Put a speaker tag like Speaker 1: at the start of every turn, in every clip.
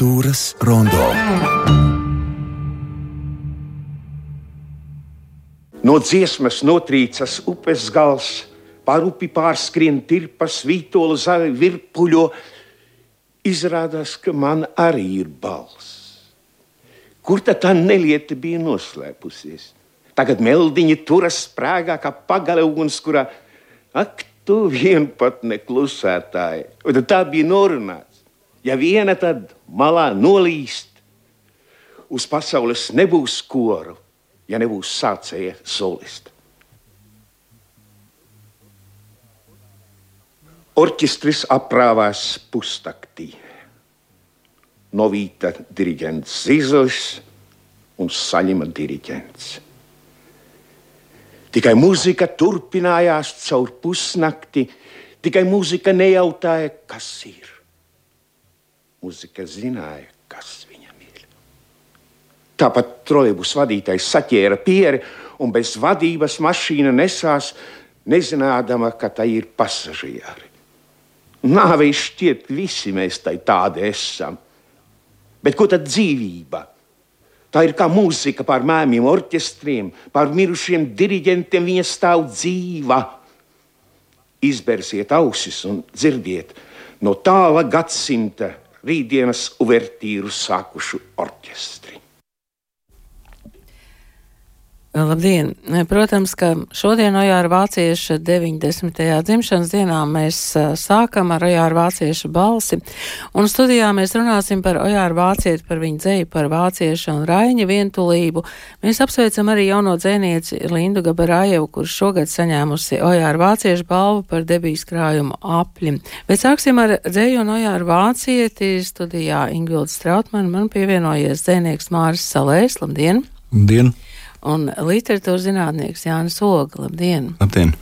Speaker 1: Kultūras rondo.
Speaker 2: No dziesmas notrīcas upes gals, pār upi pārskrien tirpas, vītola zaļa virpuļo. Izrādās, ka man arī ir balss. Kur tad tā nelieta bija noslēpusies? Tagad meldiņa turas sprāgā kā pagale ugunskurā. Ak, tu vienpatne klusētāji. Un tā bija norunāts. Ja viena tad malā nolīst, uz pasaules nebūs koru, ja nebūs sācēja solista. Orķestris aprāvās pustaktī. Novīta diriģents Zīzlis un saņima diriģents. Tikai mūzika turpinājās caur pusnakti, tikai mūzika nejautāja, kas ir. Mūzika zināja, kas viņam ir. Tāpat trolēbus vadītājs saķēra pieri un bez vadības mašīna nesās, nezinādama, ka tā ir pasažieri. Nāvei šķiet, visi mēs tai tādi esam. Bet ko tad dzīvība? Tā ir kā mūzika pār mēmiem, orķestriem, pār mirušiem diriģentiem. Viņa stāv dzīva. Izbersiet ausis un dzirdiet no tāla gadsimta rītdienas uvertīru sākušu orķestri.
Speaker 3: Labdien! Protams, ka šodien Ojāra Vācieša 90. dzimšanas dienā mēs sākam ar Ojāra Vācieša balsi, un studijā mēs runāsim par Ojāra Vācieti, par viņu dzēju, par Vācieša un Raiņa vientulību. Mēs apsveicam arī jauno dzēnieci Lindu Gabarājevu, kurš šogad saņēmusi Ojāra Vācieša balvu par debijas krājumu apļi. Bet sāksim ar dzēju un Ojāra Vācieti. Studijā Ingvilds Strautman man pievienojies dzēnieks Māris Salēs. Labdien!
Speaker 4: Labdien!
Speaker 3: Un literatūras zinātnieks Jānis Oga. Labdien!
Speaker 4: Labdien!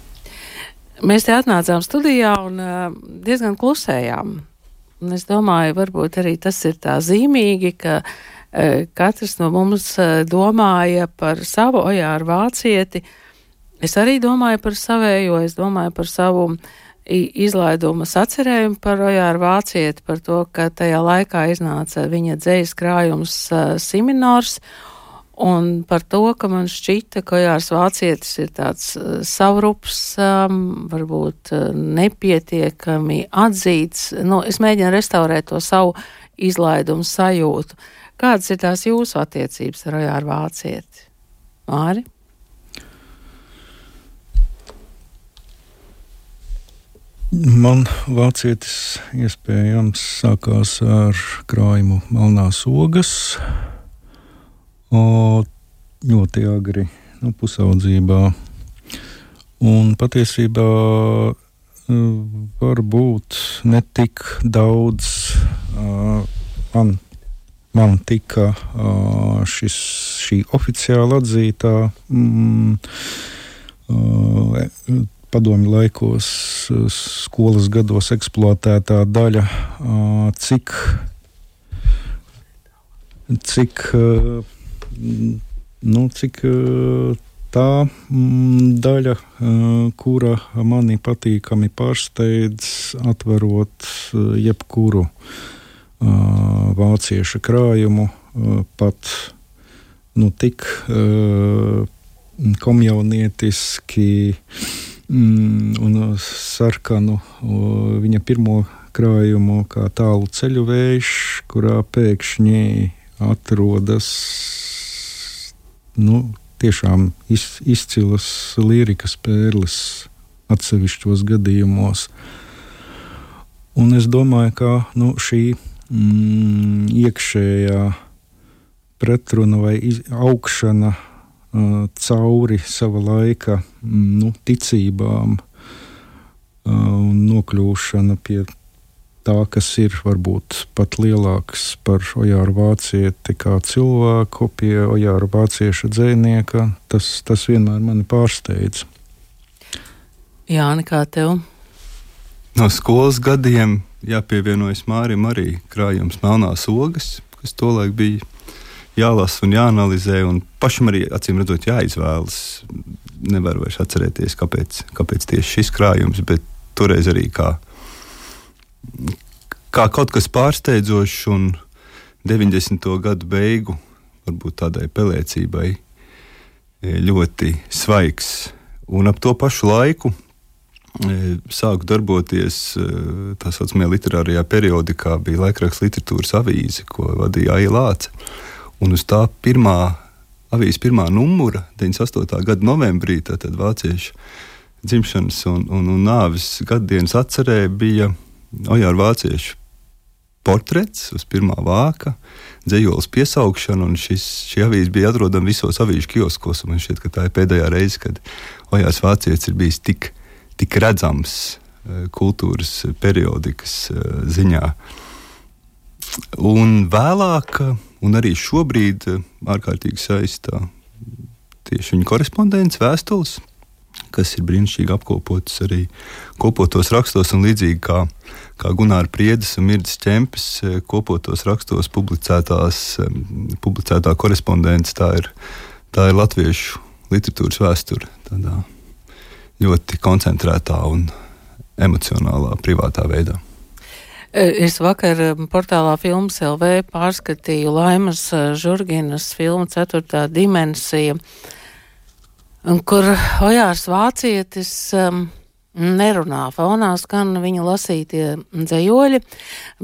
Speaker 3: Mēs te atnācām studijā un uh, diezgan klusējām. Un es domāju, varbūt arī tas ir tā zīmīgi, ka uh, katrs no mums uh, domāja par savu ojāru vācieti. Es arī domāju par savējo, es domāju par savu izlaidumu sacerējumu par ojāru vācieti, par to, ka tajā laikā iznāca viņa dzējas krājums uh, Siminors. Un par to, ka man šķita, ka Jārs Vācietis ir tāds uh, savrups, um, varbūt uh, nepietiekami atzīts. Nu, es mēģinu restaurēt to savu izlaidumu sajūtu. Kādas ir tās jūsu attiecības ar Jāru Vācieti? Māri?
Speaker 4: Man vācietis iespējams sākās ar krājumu Melnās ogas o, ļoti agri, nu, pusaudzībā. Un patiesībā e, varbūt ne tik daudz uh, man, man tika uh, šis, šī oficiāli atzītā mm, padomju laikos, skolas gados eksploatētā daļa, cik, cik nu, cik tā daļa, kura mani patīkami pārsteidz, atverot jebkuru vāciešu krājumu, pat nu, tik komjaunietiski un sarkanu viņa pirmo krājumu, kā tālu ceļu vējš, kurā pēkšņi atrodas nu, tiešām iz, izcilas lirikas pērles atsevišķos gadījumos. Un es domāju, ka nu, šī mm, iekšējā pretruna vai iz, augšana uh, cauri sava laika mm, nu, ticībām uh, un nokļūšana pie tā, kas ir varbūt pat lielāks par Ojāru Vācieti kā cilvēku pie Ojāra Vācieša dzēnieka, tas, tas vienmēr mani pārsteidz.
Speaker 3: Jā, nekā tev?
Speaker 5: No skolas gadiem jāpievienojas Mārim arī krājums Melnās ogas, kas tolaik bija jālasa un jāanalizē, un pašam arī acīm redzot jāizvēlas. Nevaru vairs atcerēties, kāpēc, kāpēc tieši šis krājums, bet toreiz arī kā kā kaut kas pārsteidzošs un 90. gadu beigu, varbūt tādai pelēcībai, ļoti svaigs. Un ap to pašu laiku sāku darboties tā saucamajā literārajā periodikā, bija laikraksts literatūras avīze, ko vadīja Aija Lāce. Un uz tā pirmā avīzes pirmā numura, 98. gada novembrī, tātad vāciešu dzimšanas un, un, un nāves gadadienas atcerē bija Ojāra vāciešu portrets uz pirmā vāka, dzējoles piesaukšana, un šis, šī avīze bija atrodama visos avīžu kioskos. Man šķiet, ka tā ir pēdējā reize, kad Ojārs vācietis ir bijis tik, tik redzams eh, kultūras periodikas eh, ziņā. Un vēlāk, un arī šobrīd, eh, ārkārtīgi saistā tieši viņa korespondents, vēstules, kas ir brīnišķīgi apkopotas arī kopotos rakstos, un līdzīgi kā, kā Gunārs Priedes un Mirdas Čempis eh, kopotos rakstos publicētās, publicētā korespondence, tā ir, tā ir latviešu literatūras vēsture tādā ļoti koncentrētā un emocionālā, privātā veidā.
Speaker 3: E, es vakar portālā Filmas LV pārskatīju Laimas e, Žurginas filmu Ceturtā dimensija. Uh, kur Ojārs Vācietis um, nerunā fonā, skan viņa lasītie dzējoļi,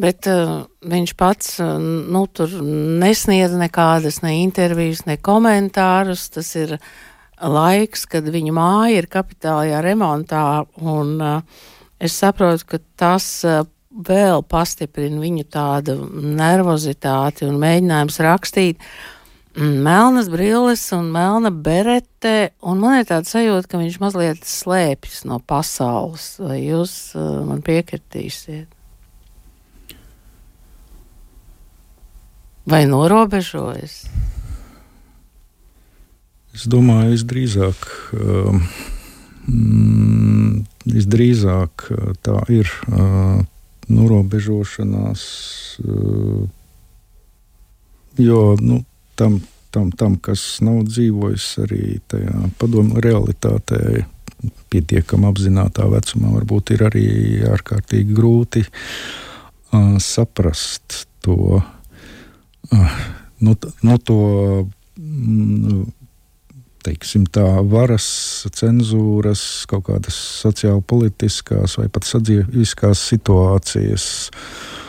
Speaker 3: bet uh, viņš pats, uh, nu, tur nesniedz nekādas ne intervijas, ne komentārus. Tas ir laiks, kad viņa māja ir kapitālajā remontā, un uh, es saprotu, ka tas uh, vēl pastiprina viņu tādu nervozitāti un mēģinājums rakstīt. Uh, melnas brilles un melna berete, un man ir tāds sajūta, ka viņš mazliet slēpjas no pasaules. Vai jūs uh, man piekritīsiet? Vai norobežojas?
Speaker 4: Es domāju, visdrīzāk, uh, mm, visdrīzāk uh, tā ir uh, norobežošanās, uh, jo nu, tam, tam, tam, kas nav dzīvojis arī tajā padomu realitātē, pietiekami apzinātā vecumā, varbūt ir arī ārkārtīgi grūti uh, saprast to. Uh, nu, nu to mm, teiksim, tā, varas, cenzūras, kaut kādas sociālpolitiskās vai pat sadzīviskās situācijas uh,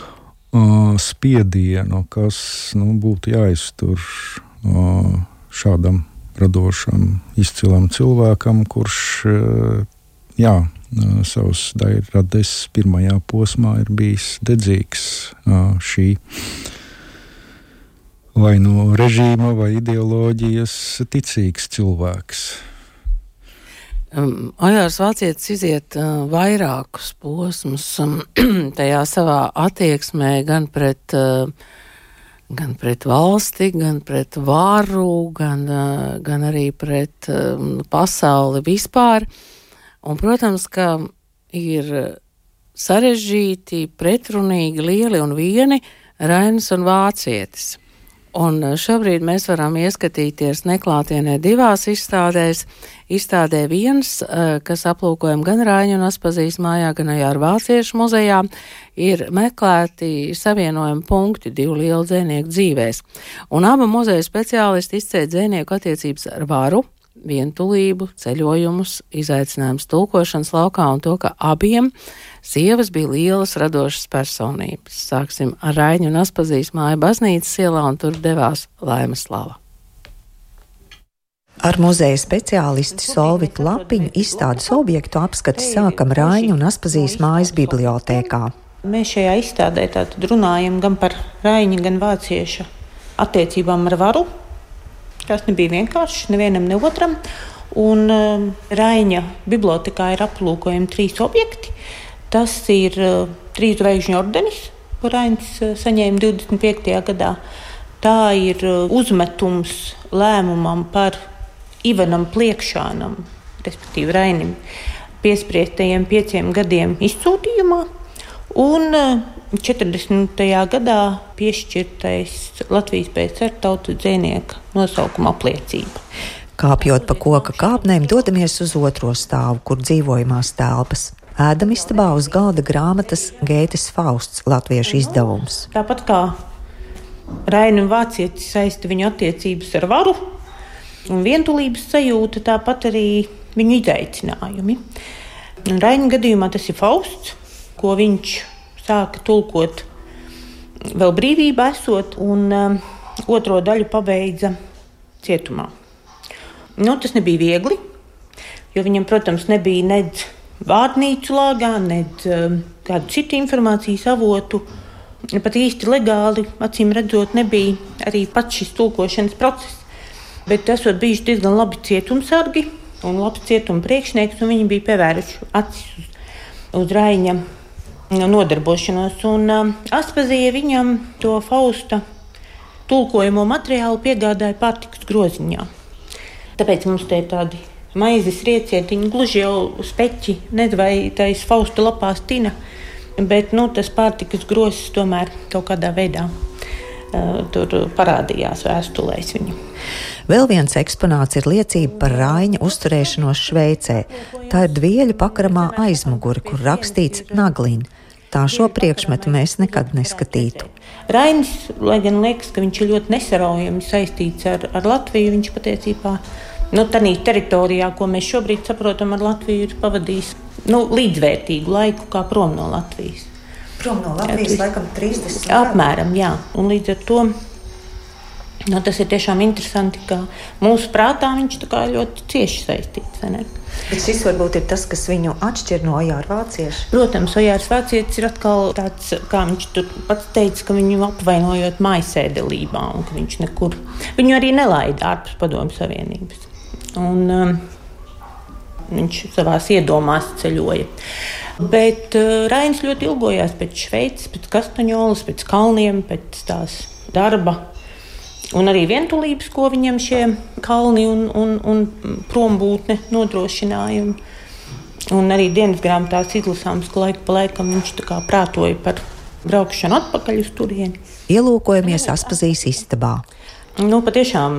Speaker 4: spiedienu, kas nu, būtu jāiztur uh, šādam radošam, izcilam cilvēkam, kurš uh, jā, uh, savas daļrades pirmajā posmā ir bijis dedzīgs uh, šī vai no režīma vai ideoloģijas ticīgs cilvēks.
Speaker 3: Um, Ojārs Vācietis iziet uh, vairākus posmus um, tajā savā attieksmē gan pret, uh, gan pret valsti, gan pret varu, gan, uh, gan arī pret um, pasauli vispār. Un, protams, ka ir sarežģīti, pretrunīgi, lieli un vieni Rainis un Vācietis. Un eh, šobrīd mēs varam ieskatīties neklātienē divās izstādēs. Izstādē viens, eh, kas aplūkojam gan Rāņu un Aspazīs mājā, gan arī ar Vāciešu muzejā, ir meklēti savienojumi punkti divu lielu dzēnieku dzīvēs. Un abu muzeja speciālisti izcēla dzēnieku attiecības ar varu, vientulību, ceļojumus, izaicinājumus tulkošanas laukā un to, ka abiem sievas bija lielas radošas personības. Sāksim ar Raņu un Aspazīs māju baznīcas ielā un tur devās Laimas Lava.
Speaker 1: Ar muzeja speciālisti Solvitu Lapiņu izstādes objektu apskati sākam Rāņu un Aspazīs mājas bibliotēkā.
Speaker 6: Mēs šajā izstādē runājam gan par Rāņu, gan Vāciešu attiecībām ar varu, Tas nebija vienkārši nevienam, ne otram. Un uh, Raina bibliotekā ir aplūkojami trīs objekti. Tas ir uh, trīs zvaigžņu ordenis, ko Rainis uh, saņēma 25. gadā. Tā ir uh, uzmetums lēmumam par Ivanam Pliekšānam, respektīvi Rainim, piespriestajiem pieciem gadiem izsūtījumā. Un uh, 40. gadā piešķirtais Latvijas PCR tautu dzēnieka nosaukuma apliecība.
Speaker 1: Kāpjot pa koka kāpnēm, dodamies uz otro stāvu, kur dzīvojamās telpas. Ēdam istabā uz galda grāmatas Gētas Fausts latviešu izdevums.
Speaker 6: Tāpat kā Raina un Vācietis saista viņu attiecības ar varu un vientulības sajūta, tāpat arī viņu izaicinājumi. Raina gadījumā tas ir Fausts, ko viņš sāka tulkot vēl brīvībā esot, un um, otro daļu pabeidza cietumā. Nu, tas nebija viegli, jo viņam, protams, nebija nedz vārnīcu lāgā, nedz um, kādu citu informācijas avotu. Pat īsti legāli, acīm redzot, nebija arī pats šis tulkošanas process. Bet esot bijuši diezgan labi cietumsargi un labs cietuma priekšnieks, un viņi bija pievēruši acis uz, uz Raina nodarbošanos. Un uh, Aspazīja viņam to Fausta tulkojamo materiālu piegādāja pārtikas groziņā. Tāpēc mums te ir tādi maizes riecietiņi, gluži jau speķi, nezinu, vai tais Fausta lapās tina, bet nu, tas pārtikas grozs tomēr kaut kādā veidā uh, tur parādījās vēstulēs viņu.
Speaker 1: Vēl viens eksponāts ir liecība par Rāņa uzturēšanos Šveicē. Tā ir dvieļu pakramā aizmugure, kur rakstīts Naglīna. Tā šo priekšmetu mēs nekad neskatītu.
Speaker 6: Rainis, lai gan liekas, ka viņš ir ļoti nesaraujami saistīts ar, ar Latviju, viņš patiesībā nu, tādā teritorijā, ko mēs šobrīd saprotam ar Latviju, ir pavadījis nu, līdzvērtīgu laiku kā prom no Latvijas.
Speaker 1: Prom no Latvijas, jā, laikam, 30.
Speaker 6: Apmēram, jā. Un līdz ar to Nu, tas ir tiešām interesanti, ka mūsu prātā viņš ļoti cieši saistīts.
Speaker 1: Bet šis varbūt ir tas, kas viņu atšķir no Ojāra vācieša.
Speaker 6: Protams, Ojārs vācietis ir atkal tāds, kā viņš pats teica, ka viņu apvainojot mājasēdelībā un ka viņš nekur viņu arī nelaida ārpus padomu savienības. Un, um, viņš savā iedomās ceļoja. Bet uh, Rainis ļoti ilgojās pēc Šveices, pēc Kastaņolas, pēc kalniem, pēc tās darba un arī vientulības, ko viņam šie kalni un, un, un prombūtne nodrošināja. Un arī dienas grāmatās izlasāms, ka laika pa laikam viņš prātoja par braukšanu atpakaļ uz turieni.
Speaker 1: Ielūkojamies Aspazijas istabā.
Speaker 6: Nu, patiešām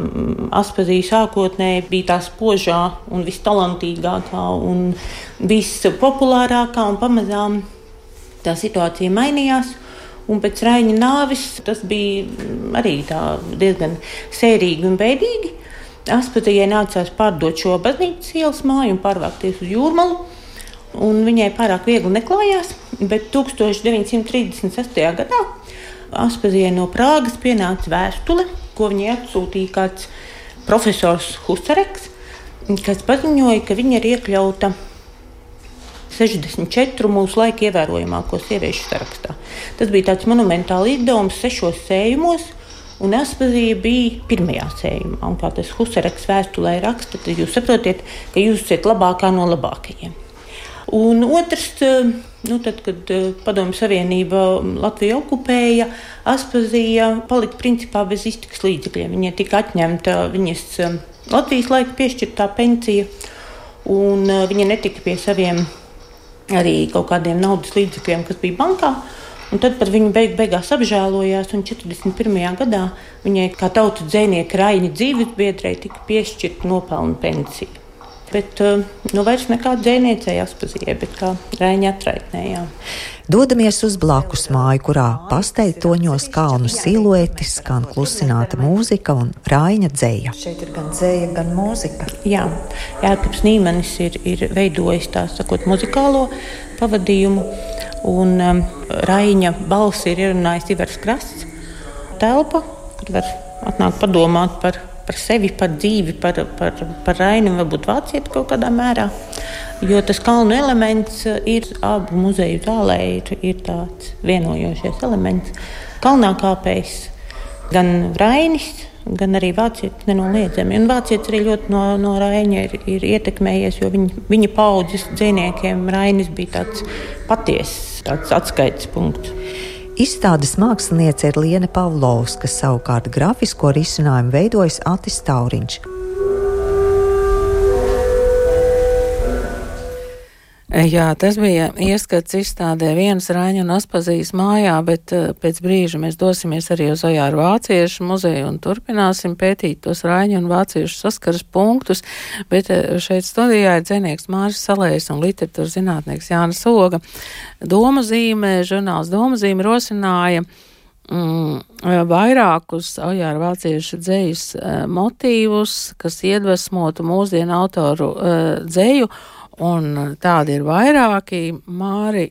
Speaker 6: Aspazija sākotnēji bija tā spožā un vistalantīgākā un vispopulārākā, un pamazām tā situācija mainījās. Un pēc Raņa nāves tas bija arī diezgan sērīgi un bēdīgi. Aspazijai nācās pārdot šo baznīcas ielas māju un pārvākties uz jūrmalu. Un viņai pārāk viegli neklājās, bet 1936. gadā Aspazijai no Prāgas pienāca vēstule, ko viņai atsūtīja kāds profesors Husareks, kas paziņoja, ka viņa ir iekļauta 64 mūsu laika ievērojamāko sieviešu sarakstā. Tas bija tāds monumentāls izdevums sešos sējumos. Un Aspazīja bija pirmajā sējumā. Un kā tas Husareks vēstulē raksta, tad jūs saprotat, ka jūs esat labākā no labākajiem. Un otrs, eh, nu, tad, kad eh, Padomju Savienība Latviju okupēja, Aspazīja palika principā bez iztikas līdzekļiem. Viņai tika atņemta viņas eh, Latvijas laika piešķirtā pensija, un viņa netika pie saviem arī kaut kādiem naudas līdzekļiem, kas bija bankā. Un tad par viņu beig beigās apžēlojās, un 41. gadā viņai kā tautas dzēnieka Raina dzīves biedrei tika piešķirta nopelnu pensija. Bet eh, nu, vairs nekāda dzēniecēja aspazīja, bet kā Raina atraitnējām.
Speaker 1: Dodamies uz blakus māju, kurā pasteigtoņos kalnu siluetes, skan klusināta mūzika un rāņa dzēja. Šeit ir gan dzēja, gan mūzika.
Speaker 6: Jā, Jākaps Nīmanis ir, ir veidojis tā sakot muzikālo pavadījumu, un um, Rāņa balsi ir ierunājis Ivars Krasts telpa, kur var atnākt padomāt par, par sevi, par dzīvi, par, par, par Raini, varbūt vācieti kaut kādā mērā. Jo tas kalnu elements ir abu muzeju zālē, ir, ir tāds vienojošais elements. Kalnā kāpējs gan Rainis, gan arī vācietis nenoliedzami. Un vācietis arī ļoti no, no Raina ir, ir ietekmējies, jo viņa, viņa paudzes dzīsniekiem Rainis bija tāds patiess atskaites punkts.
Speaker 1: Izstādes māksliniece ir Liene Pavlovs, kas savukārt grafisko risinājumu veidojas Atis Tauriņš.
Speaker 3: Jā, tas bija ieskats izstādē. Vienas Rāņa un Aspazijas mājā, bet uh, pēc brīža mēs dosimies arī uz Ojāru Vāciešu muzeju un turpināsim pētīt tos Rāņa un Vāciešu saskaras punktus, bet uh, šeit studijā ir dzenieks Māris Salējs un literatūras zinātnieks Jānis Soga. Doma zīmē, žurnāls Doma zīme rosināja mm, vairākus Ojāra vāciešu dzējas motīvus, kas iedvesmotu mūsdienu autoru dzēju, un tādi ir vairāki. Māri,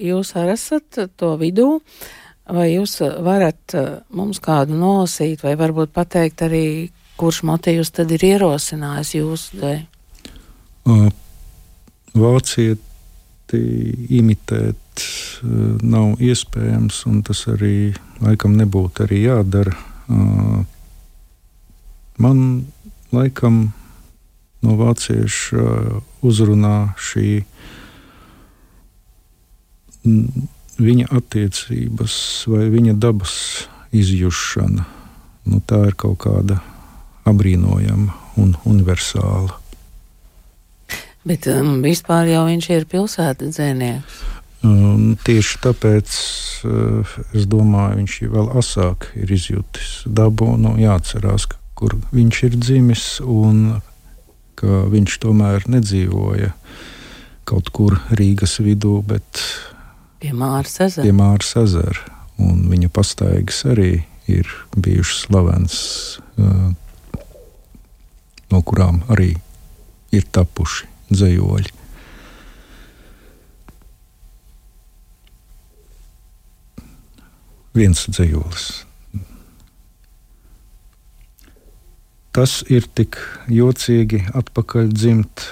Speaker 3: jūs arī esat to vidū, vai jūs varat mums kādu nolasīt, vai varbūt pateikt arī, kurš motīvs tad ir ierosinājis jūsu?
Speaker 4: Uh, Vācieti imitēt nav iespējams, un tas arī laikam nebūtu arī jādara. Man laikam no vāciešu uzrunā šī viņa attiecības vai viņa dabas izjūšana. Nu, tā ir kaut kāda apbrīnojama un universāla.
Speaker 3: Bet um, vispār jau viņš ir pilsētas dzēnieks.
Speaker 4: Um, tieši tāpēc uh, es domāju, viņš vēl asāk ir izjutis dabu. Nu, jāatcerās, kur viņš ir dzimis un ka viņš tomēr nedzīvoja kaut kur Rīgas vidū, bet pie Māras ezera. Un viņa pastaigas arī ir bijušas slavens, uh, no kurām arī ir tapuši dzējoļi. Viens dzējolis. Tas ir tik jocīgi atpakaļ dzimt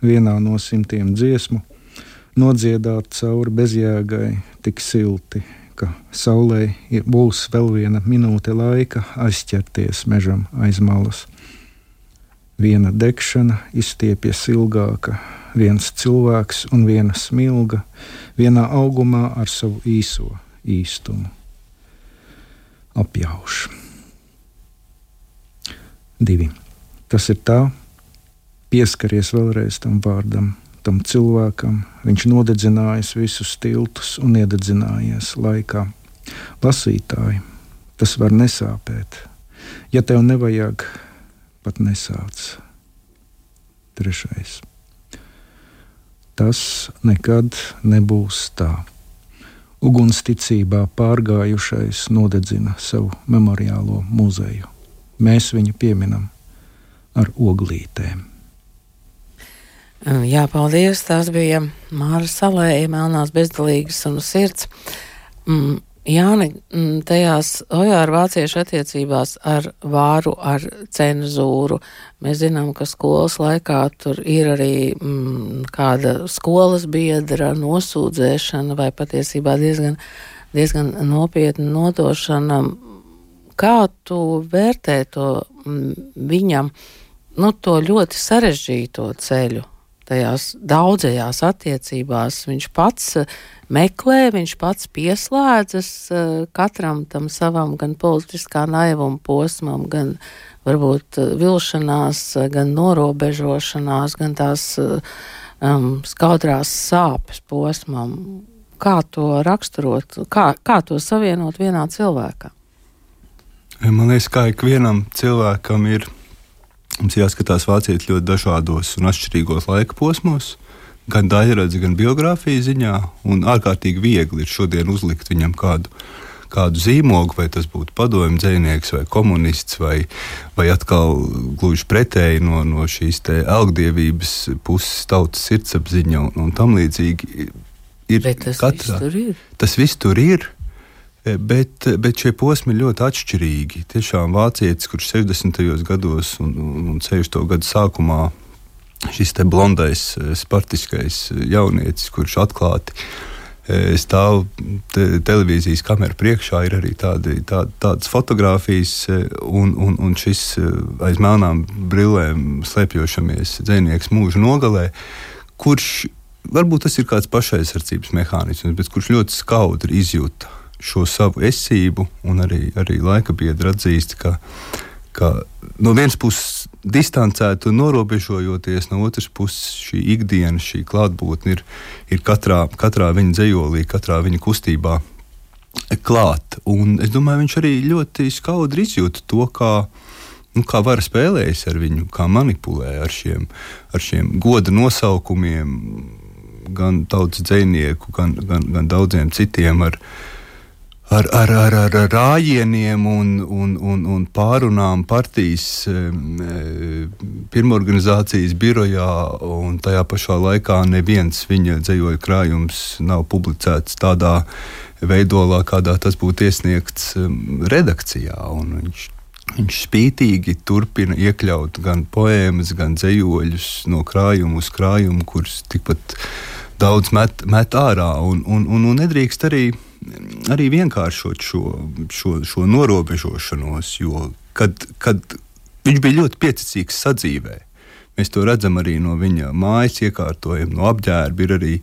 Speaker 4: vienā no simtiem dziesmu, nodziedāt cauri bezjēgai, tik silti, ka saulē būs vēl viena minūte laika aizķerties mežam aiz malas. Viena degšana izstiepjas ilgāka, viens cilvēks un viena smilga, vienā augumā ar savu īso īstumu. Apjauš. Divi. Tas ir tā, pieskaries vēlreiz tam vārdam, tam cilvēkam. Viņš nodedzinājis visus tiltus un iededzinājies laikā. Lasītāji, tas var nesāpēt. Ja tev nevajag pat nesāc. Trešais. Tas nekad nebūs tā. Ugunsticībā pārgājušais nodedzina savu memoriālo muzeju. Mēs viņu pieminam ar oglītēm.
Speaker 3: Jā, paldies. Tas bija Māra Salēja, Melnās bezdalīgas un sirds. Mm, Jāni, mm, tajās ojāra vāciešu attiecībās ar vāru, ar cenzūru, mēs zinām, ka skolas laikā tur ir arī mm, kāda skolas biedra nosūdzēšana vai patiesībā diezgan, diezgan nopietna nodošana. Kā tu vērtē to mm, viņam, nu, to ļoti sarežģīto ceļu? tajās daudzajās attiecībās viņš pats eh, meklē, viņš pats pieslēdzas eh, katram tam savam gan politiskā naivuma posmam, gan varbūt eh, vilšanās, gan norobežošanās, gan tās um, skaudrās sāpes posmam. Kā to raksturot, kā, kā to savienot vienā cilvēkā?
Speaker 5: Man liekas, ka ikvienam cilvēkam ir jāskatās vācieši ļoti dažādos un atšķirīgos laika posmos, gan daļradzi, gan biogrāfijas ziņā. Un ārkārtīgi viegli ir šodien uzlikt viņam kādu, kādu zīmogu, vai tas būtu padomju dzinieks, vai komunists, vai, vai atkal gluži pretēji no, no šīs elgdievības puses, tautas sirdsapziņa un, un tam līdzīgi. Ir
Speaker 3: Bet tas katrā, viss tur ir.
Speaker 5: Tas viss tur ir. Eh, bet, eh, bet šie posmi ir ļoti atšķirīgi. Tiešām vācietis, kurš 60. gados un, un, un 60. gadu sākumā šis blondais, eh, spartiskais jaunietis, kurš atklāti stāv te, televīzijas kameras priekšā, ir arī tādi, tā, tādas fotogrāfijas, un, un, un šis aiz melnām brillēm slēpjošamies dzinieks mūža nogalē, kurš varbūt tas ir kāds pašaizsardzības mehānisms, bet kurš ļoti skaudri izjūta šo savu esību, un arī, arī laika biedri atzīst, ka, ka no vienas puses distancēti un norobežojoties, no otras puses šī ikdiena, šī klātbūtne ir, ir katrā, katrā viņa dzējolī, katrā viņa kustībā klāt. Un es domāju, viņš arī ļoti skaudri izjūta to, kā, nu, kā var spēlējas ar viņu, kā manipulē ar šiem, ar šiem goda nosaukumiem, gan tautas dzinieku, gan, gan, gan daudziem citiem. Ar, ar, ar, ar, ar rājieniem un, un, un, un pārunām partijas pirmorganizācijas birojā, un tajā pašā laikā neviens viņa dzējoļu krājums nav publicēts tādā veidolā, kādā tas būtu iesniegts redakcijā. Viņš, viņš spītīgi turpina iekļaut gan poēmas, gan dzējoļus no krājuma uz krājumu, kurus tikpat daudz met, met ārā. Un, un, un, un nedrīkst arī arī vienkāršot šo, šo, šo norobežošanos, jo kad, kad viņš bija ļoti pieticīgs sadzīvē. Mēs to redzam arī no viņa mājas iekārtojuma, no apģērba. Ir arī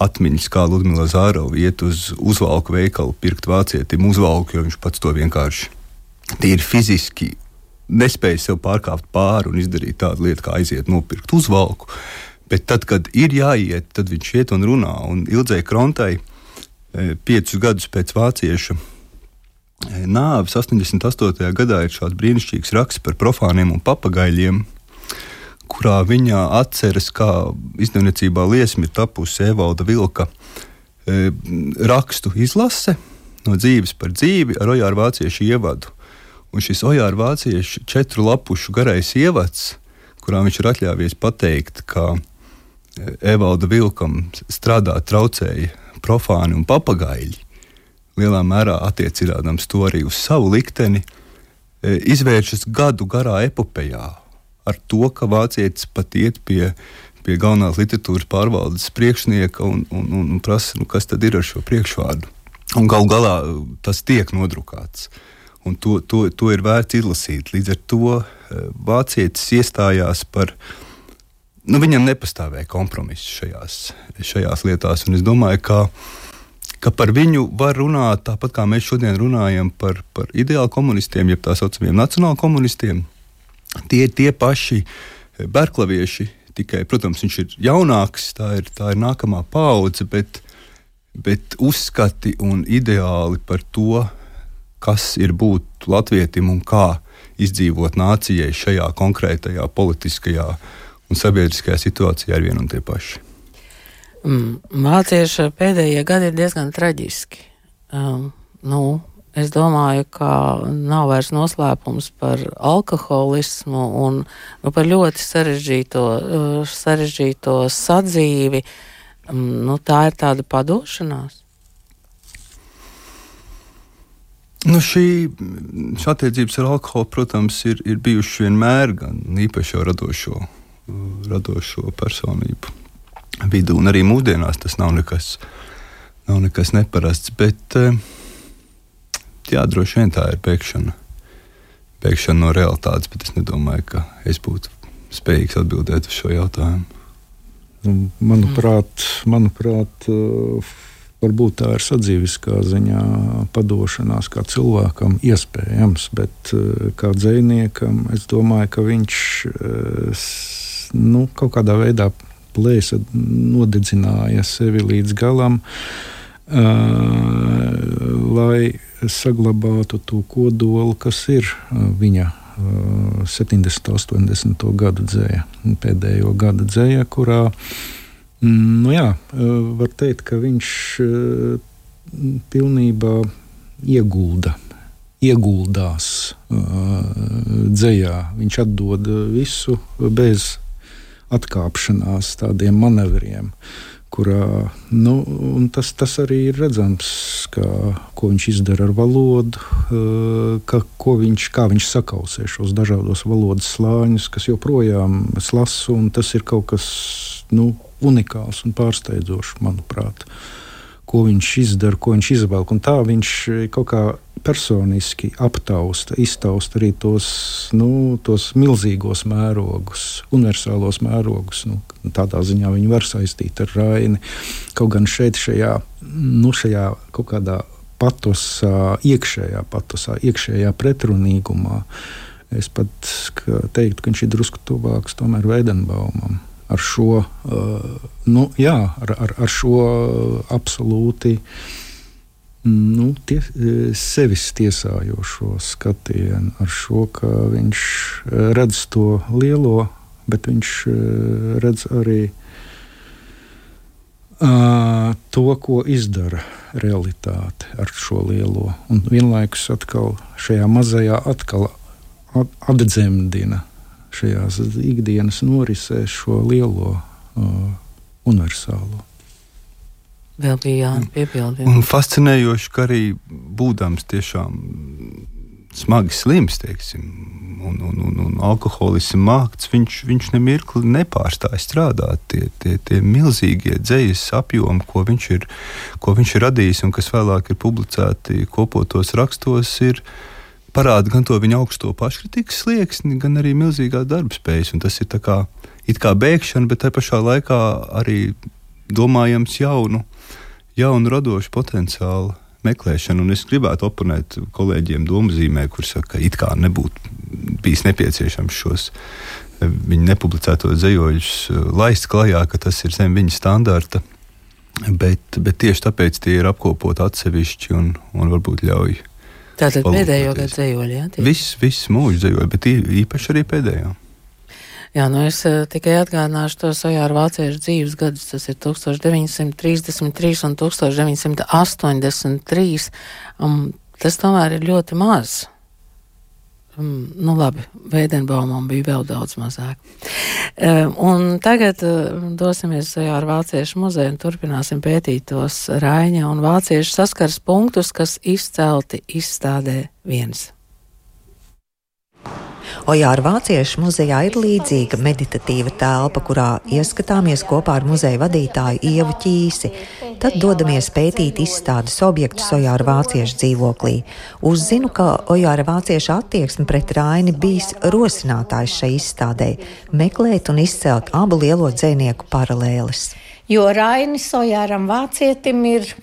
Speaker 5: atmiņas, kā Ludmila Zārova iet uz uzvalku veikalu, pirkt vācietim uzvalku, jo viņš pats to vienkārši tīri fiziski nespēja sev pārkāpt pāri un izdarīt tādu lietu, kā aiziet nopirkt uzvalku. Bet tad, kad ir jāiet, tad viņš iet un runā. Un ildzēji krontai piecus gadus pēc vācieša e, nāves, 88. gadā ir šāds brīnišķīgs raksts par profāniem un papagaļiem, kurā viņa atceras, kā izdevniecībā liesma ir tapusi Evalda Vilka e, rakstu izlase no dzīves par dzīvi ar Ojāru vāciešu ievadu. Un šis Ojāra vāciešu četru lapušu garais ievads, kurā viņš ir atļāvies pateikt, ka Evalda Vilkam strādāt traucēja profāni un papagaļi, lielā mērā attiecinādams to arī uz savu likteni, e, izvēršas gadu garā epopējā ar to, ka vācietis pat iet pie, pie galvenās literatūras pārvaldes priekšnieka un, un, un, prasa, nu, kas tad ir ar šo priekšvārdu. Un gal galā e, tas tiek nodrukāts. Un to, to, to ir vērts izlasīt. Līdz ar to e, vācietis iestājās par uh, nu, viņam nepastāvēja kompromiss šajās, šajās lietās. Es domāju, ka, ka par viņu var runāt tāpat kā mēs šodien runājam par, par ideālu komunistiem, jeb tā saucamiem nacionāliem komunistiem. Tie ir tie paši berklavieši, tikai, protams, viņš ir jaunāks, tā ir, tā ir nākamā paudze, bet, bet uzskati un ideāli par to, kas ir būt latvietim un kā izdzīvot nācijai šajā konkrētajā politiskajā uh, un sabiedriskajā situācijā ir viena un tie paši.
Speaker 3: Mm, pēdējie gadi ir diezgan traģiski. Um, nu, es domāju, ka nav vairs noslēpums par alkoholismu un nu, par ļoti sarežģīto, uh, sarežģīto sadzīvi. Um, nu, tā ir tāda padošanās.
Speaker 5: Nu, šī, šī attiecības ar alkoholu, protams, ir, ir bijušas vienmēr, gan īpaši jau radošo radošo personību vidū. Un arī mūsdienās tas nav nekas, nav nekas neparasts. Bet eh, jā, droši vien tā ir bēgšana, bēgšana no realitātes, bet es nedomāju, ka es būtu spējīgs atbildēt uz šo jautājumu.
Speaker 4: Nu, manuprāt, manuprāt eh, varbūt tā ir sadzīviskā ziņā padošanās kā cilvēkam iespējams, bet eh, kā dzēniekam es domāju, ka viņš nu, kaut kādā veidā plēsa, nodedzināja sevi līdz galam, uh, lai saglabātu to kodolu, kas ir viņa uh, 70, 80 gadu dzēja, pēdējo gadu dzēja, kurā nu jā, var teikt, ka viņš pilnībā iegulda ieguldās uh, dzējā. Viņš atdod visu bez atkāpšanās, tādiem manevriem. Kurā, nu, tas, tas arī ir redzams, kā, ko viņš izdara ar valodu, eh, ka, viņš, kā viņš sakausē šos dažādos valodas slāņus, kas joprojām es lasu, un tas ir kaut kas nu, unikāls un pārsteidzošs, manuprāt. Ko viņš izdara, ko viņš izvelk. Un tā viņš kaut kā personiski aptausta, iztausta arī tos, nu, tos milzīgos mērogus, universālos mērogus. Nu, tādā ziņā viņi var saistīt ar Raini. Kaut gan šeit, šajā, nu, šajā kaut kādā patosā, iekšējā patosā, iekšējā pretrunīgumā, es pat teiktu, ka viņš ir drusku tuvāks tomēr Veidenbaumam. Ar šo, uh, nu, jā, ar, ar, ar šo absolūti uh, nu, tie, e, sevis tiesājošo skatienu, ar šo, ka viņš e, redz to lielo, bet viņš e, redz arī uh, to, ko izdara realitāte ar šo lielo. Un vienlaikus atkal šajā mazajā atkal atdzemdina šajās ikdienas norisēs šo lielo uh, universālo.
Speaker 3: Vēl bija jāpiebilda.
Speaker 5: Un fascinējoši, ka arī būdams tiešām smagi slims, teiksim, un, un, un, un alkoholismu mākts, viņš, viņš nemirkli nepārstāja strādāt. Tie, tie, tie milzīgie dzīslis apjomi, ko viņš, ir, ko viņš ir radījis un kas vēlāk ir publicēti kopotos rakstos, ir parāda gan to viņa augsto paškritikas slieksni, gan arī milzīgā darba spējas. Tas ir kā, kā bēgšana, bet tajā pašā laikā arī domājams jaunu jaunu radošu potenciālu meklēšanu. Un es gribētu oponēt kolēģiem domzīmē, kur saka, ka it kā nebūtu bijis nepieciešams šos eh, viņa nepublicētos zejoļus eh, laist klajā, ka tas ir zem viņa standarta. Bet, bet tieši tāpēc tie ir apkopoti atsevišķi un, un varbūt ļauj.
Speaker 3: Tātad pēdējo gadu zejoļi, jā?
Speaker 5: Viss, viss mūža zejoļi, bet īpaši arī pēdējo.
Speaker 3: Jā, nu es uh, tikai atgādināšu to Sojāru vāciešu dzīves gadus. Tas ir 1933 un 1983. Um, tas tomēr ir ļoti maz. Um, nu labi, Veidenbaumam bija vēl daudz mazāk. Um, un tagad uh, dosimies Sojāru vāciešu muzeju un turpināsim pētīt tos Raiņa un vāciešu saskars punktus, kas izcelti izstādē viens.
Speaker 1: Ojāra Vāciešu muzejā ir līdzīga meditatīva telpa, kurā ieskatāmies kopā ar muzeja vadītāju Ievu Ķīsi. Tad dodamies pētīt izstādes objektus Ojāra Vāciešu dzīvoklī. Uzzinu, ka Ojāra Vāciešu attieksme pret Raini bijis rosinātājs šai izstādē - meklēt un izcelt abu lielo dzēnieku paralēles.
Speaker 7: Jo Rainis Ojāram Vācietim ir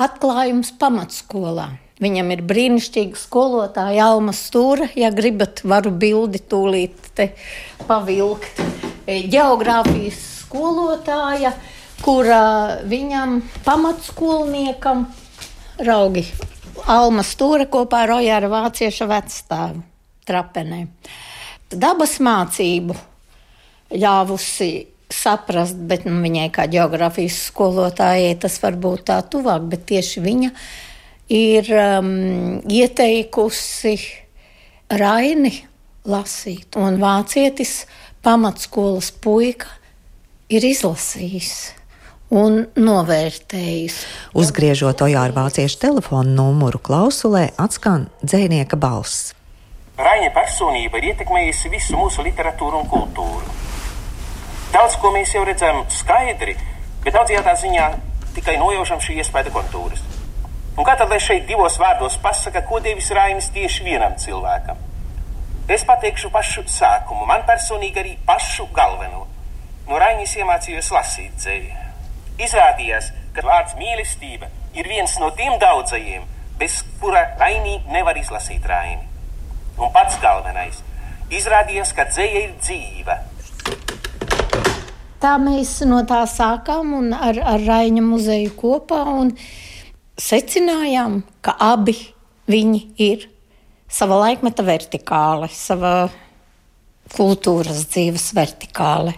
Speaker 7: atklājums pamatskolā. Viņam ir brīnišķīga skolotāja Alma Stūra. Ja gribat, varu bildi tūlīt pavilkt. Geogrāfijas skolotāja, kura viņam pamatskolniekam raugi Alma Stūra kopā ar Ojāra Vācieša vecstāvu trapenē. Dabas mācību ļāvusi saprast, bet nu, viņai kā geogrāfijas skolotājai tas var būt tā tuvāk, bet tieši viņa ir um, ieteikusi Raini lasīt, un vācietis pamatskolas puika ir izlasījis un novērtējis.
Speaker 1: Uzgriežot Ojāra vāciešu telefonu numuru klausulē, atskan dzēnieka balss.
Speaker 8: Raņa personība ir ietekmējusi visu mūsu literatūru un kultūru. Daudz ko mēs jau redzam skaidri, bet daudzajā ziņā tikai nojaušam šī iespēja kontūras. Un kā tad lai šeit divos vārdos pasaka, ko devis Rainis tieši vienam cilvēkam? Es pateikšu pašu sākumu, man personīgi arī pašu galveno. No Rainis iemācījos lasīt dzēju. Izrādījās, ka vārds mīlestība ir viens no tiem daudzajiem, bez kura Rainī nevar izlasīt Raini. Un pats galvenais - izrādījās, ka dzēja ir dzīva.
Speaker 7: Tā mēs no tā sākām un ar, ar Raina muzeju kopā. Secinājām, ka abi viņi ir sava laikmeta vertikāle, sava kultūras dzīves vertikāle,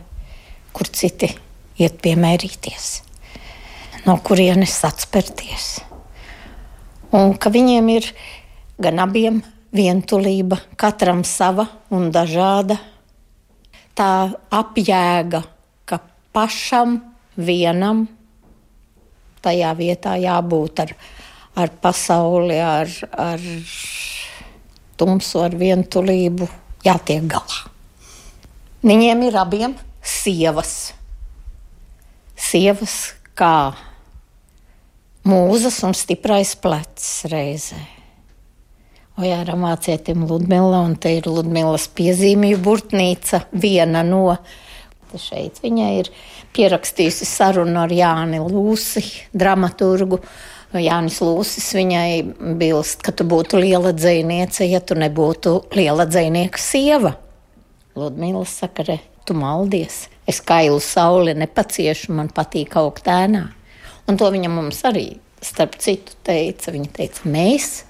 Speaker 7: kur citi iet piemērīties, no kurienes atspērties. Un ka viņiem ir gan abiem vientulība, katram sava un dažāda. Tā apjēga, ka pašam vienam tajā vietā jābūt ar, ar pasauli, ar, ar tumsu, ar vientulību, jātiek galā. Viņiem ir abiem sievas. Sievas kā mūzas un stiprais plecs reizē. Ojāra mācietim Ludmila, un te ir Ludmilas piezīmju burtnīca, viena no. Te šeit viņai ir pierakstījusi sarunu ar Jāni Lūsi, dramaturgu. Jānis Lūsis viņai bilst, ka tu būtu liela dziniece, ja tu nebūtu liela dzinieka sieva. Ludmila saka, re, tu maldies. Es kailu sauli nepaciešu, man patīk augt ēnā. Un to viņa mums arī, starp citu, teica. Viņa teica, mēs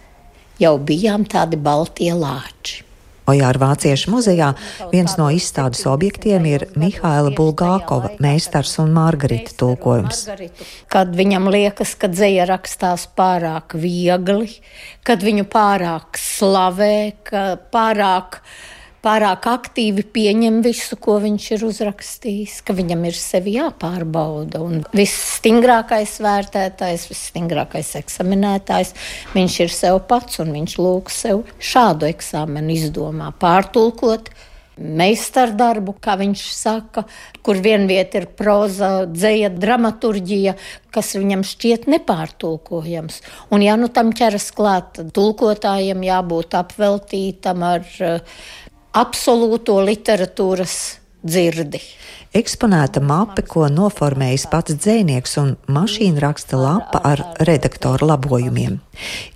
Speaker 7: jau bijām tādi baltie lāči.
Speaker 1: Ojāra Vāciešu muzejā viens no izstādes objektiem ir Mihaila Bulgākova meistars un Margarita tulkojums.
Speaker 7: Kad viņam liekas, ka dzēja rakstās pārāk viegli, kad viņu pārāk slavē, ka pārāk pārāk aktīvi pieņem visu, ko viņš ir uzrakstījis, ka viņam ir sevi jāpārbauda. Un visstingrākais vērtētājs, visstingrākais eksaminētājs, viņš ir sev pats un viņš lūk sev šādu eksāmenu izdomā, pārtulkot. Meistardarbu, kā viņš saka, kur vienvieta ir proza, dzēja, dramaturģija, kas viņam šķiet nepārtulkojams. Un, ja nu tam ķeras klāt, tulkotājiem jābūt apveltītam ar absolūto literatūras dzirdi.
Speaker 1: Eksponēta mape, ko noformējis pats dzēnieks un mašīna raksta lapa ar redaktora labojumiem.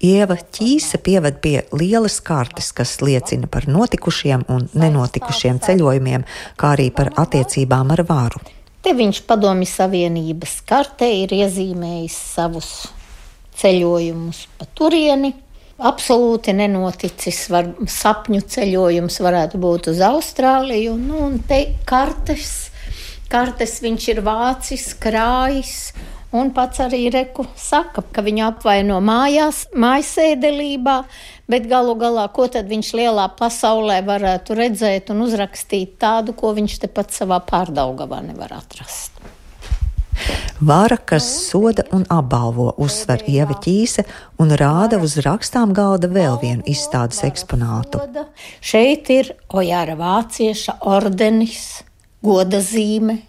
Speaker 1: Ieva ķīse pieved pie lielas kartes, kas liecina par notikušiem un nenotikušiem ceļojumiem, kā arī par attiecībām ar varu.
Speaker 7: Te viņš padomju savienības kartē ir iezīmējis savus ceļojumus pa turieni, absolūti nenoticis. Var, sapņu ceļojums varētu būt uz Austrāliju. Nu, un te kartes, kartes viņš ir vācis, krājis. Un pats arī Reku saka, ka viņu apvaino mājās, mājasēdelībā, bet galu galā, ko tad viņš lielā pasaulē varētu redzēt un uzrakstīt tādu, ko viņš tepat savā pārdaugavā nevar atrast.
Speaker 1: Vāra, kas soda un apbalvo, uzsver Ieva ķīse un rāda uz rakstām galda vēl vienu izstādes eksponātu.
Speaker 7: Šeit ir Ojāra Vācieša ordenis, goda zīme,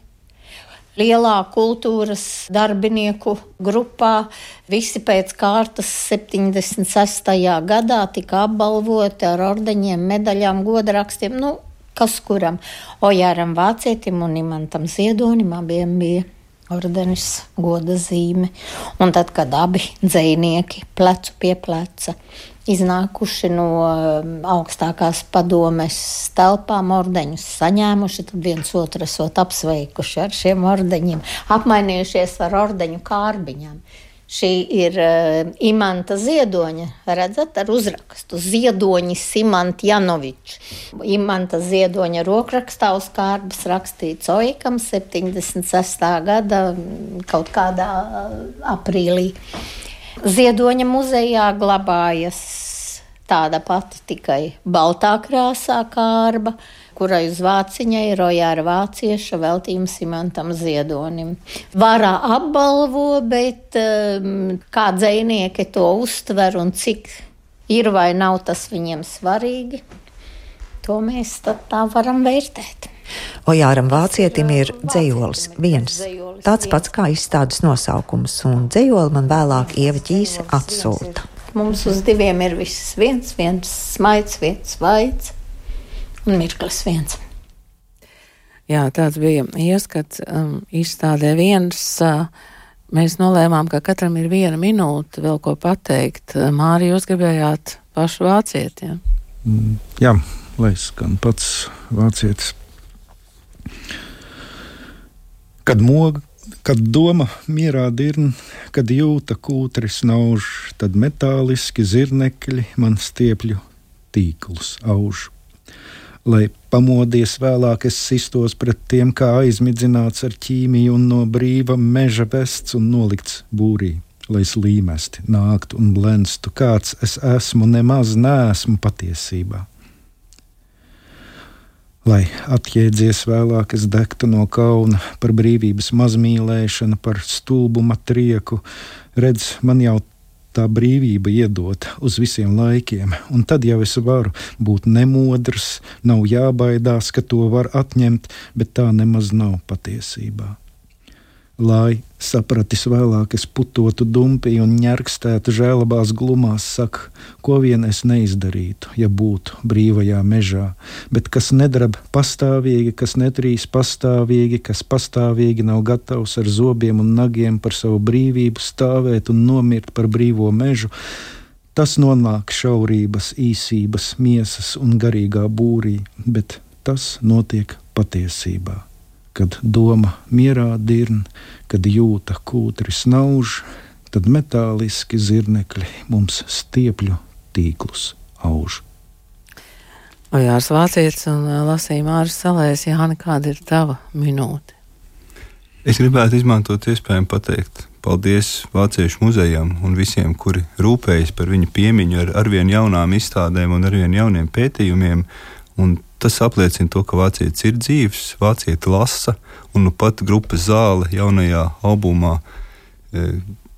Speaker 7: lielā kultūras darbinieku grupā. Visi pēc kārtas 76. gadā tika apbalvoti ar ordeņiem, medaļām, godarakstiem. Nu, kas kuram? Ojāram Vācietim un Imantam Ziedonim abiem bija ordenis, goda zīme. Un tad, kad abi dzinieki plecu pie pleca iznākuši no um, augstākās padomes telpām, ordeņus saņēmuši, tad viens otru esot apsveikuši ar šiem ordeņiem, apmainījušies ar ordeņu kārbiņām. Šī ir uh, Imants Ziedoņa, redzat, ar uzrakstu Ziedoņa Imants Janovičs. Imants Ziedoņa rokrakstā uz kārbas rakstīts Oikam 76. gada kaut kādā uh, aprīlī. Ziedoņa muzejā glabājas tāda pati tikai baltā krāsā kārba kurai uz vāciņa ir rojāra vācieša veltījums Simantam Ziedonim. Varā apbalvo, bet um, kā dzēnieki to uztver un cik ir vai nav tas viņiem svarīgi, to mēs tā varam vērtēt.
Speaker 1: Ojāram vācietim ir dzējolis viens, tāds pats kā izstādes nosaukums, un dzējoli man vēlāk Ieva ķīse atsūta.
Speaker 7: Mums uz diviem ir viss viens, viens smaids, viens vaids un mirklis viens.
Speaker 3: Jā, tāds bija ieskats um, izstādē viens. Uh, mēs nolēmām, ka katram ir viena minūte vēl ko pateikt. Mārija, jūs gribējāt pašu vācieti? Ja?
Speaker 4: Mm, jā, lai skan pats vācietis. Kad moga, kad doma mierā dirna, kad jūta kūtris nauž, tad metāliski zirnekļi man stiepļu tīklus auž lai pamodies vēlāk es sistos pret tiem, kā aizmidzināts ar ķīmiju un no brīva meža vests un nolikts būrī. Lai slīmesti nāktu un blenstu, kāds es esmu, nemaz neesmu patiesībā. Lai atjēdzies vēlāk, es degtu no kauna par brīvības mazmīlēšanu, par stulbuma trieku, redz, man jau tā brīvība iedot uz visiem laikiem, un tad jau es varu būt nemodrs, nav jābaidās, ka to var atņemt, bet tā nemaz nav patiesībā. Lai sapratis vēlāk, es putotu dumpī un ņērkstētu žēlabās glumās, saka, ko vien es neizdarītu, ja būtu brīvajā mežā, bet kas nedrab pastāvīgi, kas netrīs pastāvīgi, kas pastāvīgi nav gatavs ar zobiem un nagiem par savu brīvību stāvēt un nomirt par brīvo mežu, tas nonāk šaurības, īsības, miesas un garīgā būrī, bet tas notiek patiesībā kad doma mierā dirn, kad jūta kūtri snauž, tad metāliski zirnekļi mums stiepļu tīklus auž.
Speaker 3: Ojārs Vācietis un lasīja Māris Salēs. Jāni, kāda ir tava minūte?
Speaker 5: Es gribētu izmantot iespēju pateikt paldies Vāciešu muzejam un visiem, kuri rūpējas par viņa piemiņu ar arvien jaunām izstādēm un arvien jauniem pētījumiem. Un tas apliecina to, ka vācietis ir dzīves, vācietis lasa, un nu pat grupas zāle jaunajā albumā.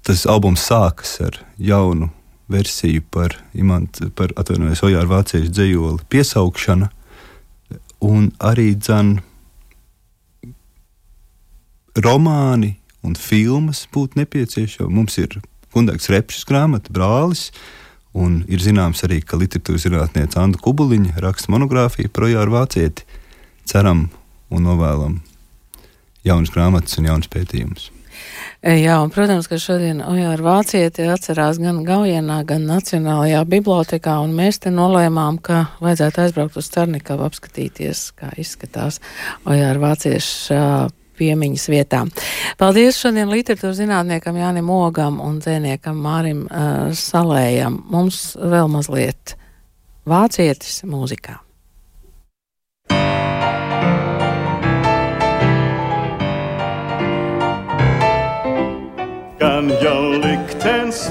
Speaker 5: Tas albums sākas ar jaunu versiju par, imant, par atvainojos, Ojāra vāciešu dzējoli piesaukšana, un arī dzan romāni un filmas būtu nepieciešama. Mums ir Kundēks Repšs grāmata, brālis, un ir zināms arī, ka literatūras zinātniece Anna Kubuliņa raksta monogrāfiju par Ojāru vācieti. Ceram un novēlam jaunas grāmatas un jaunas pētījumus.
Speaker 3: E, jā, un, protams, ka šodien Ojāra Vācieti atcerās gan Gaujienā, gan Nacionālajā bibliotekā, un mēs te nolēmām, ka vajadzētu aizbraukt uz Cernikavu apskatīties, kā izskatās Ojāra Vācieša piemiņas vietā. Paldies šodien literatūras zinātniekam Jānim Ogam un dzēniekam Mārim uh, Salējam. Mums vēl mazliet vācietis mūzikā.
Speaker 9: Gan jau liktenis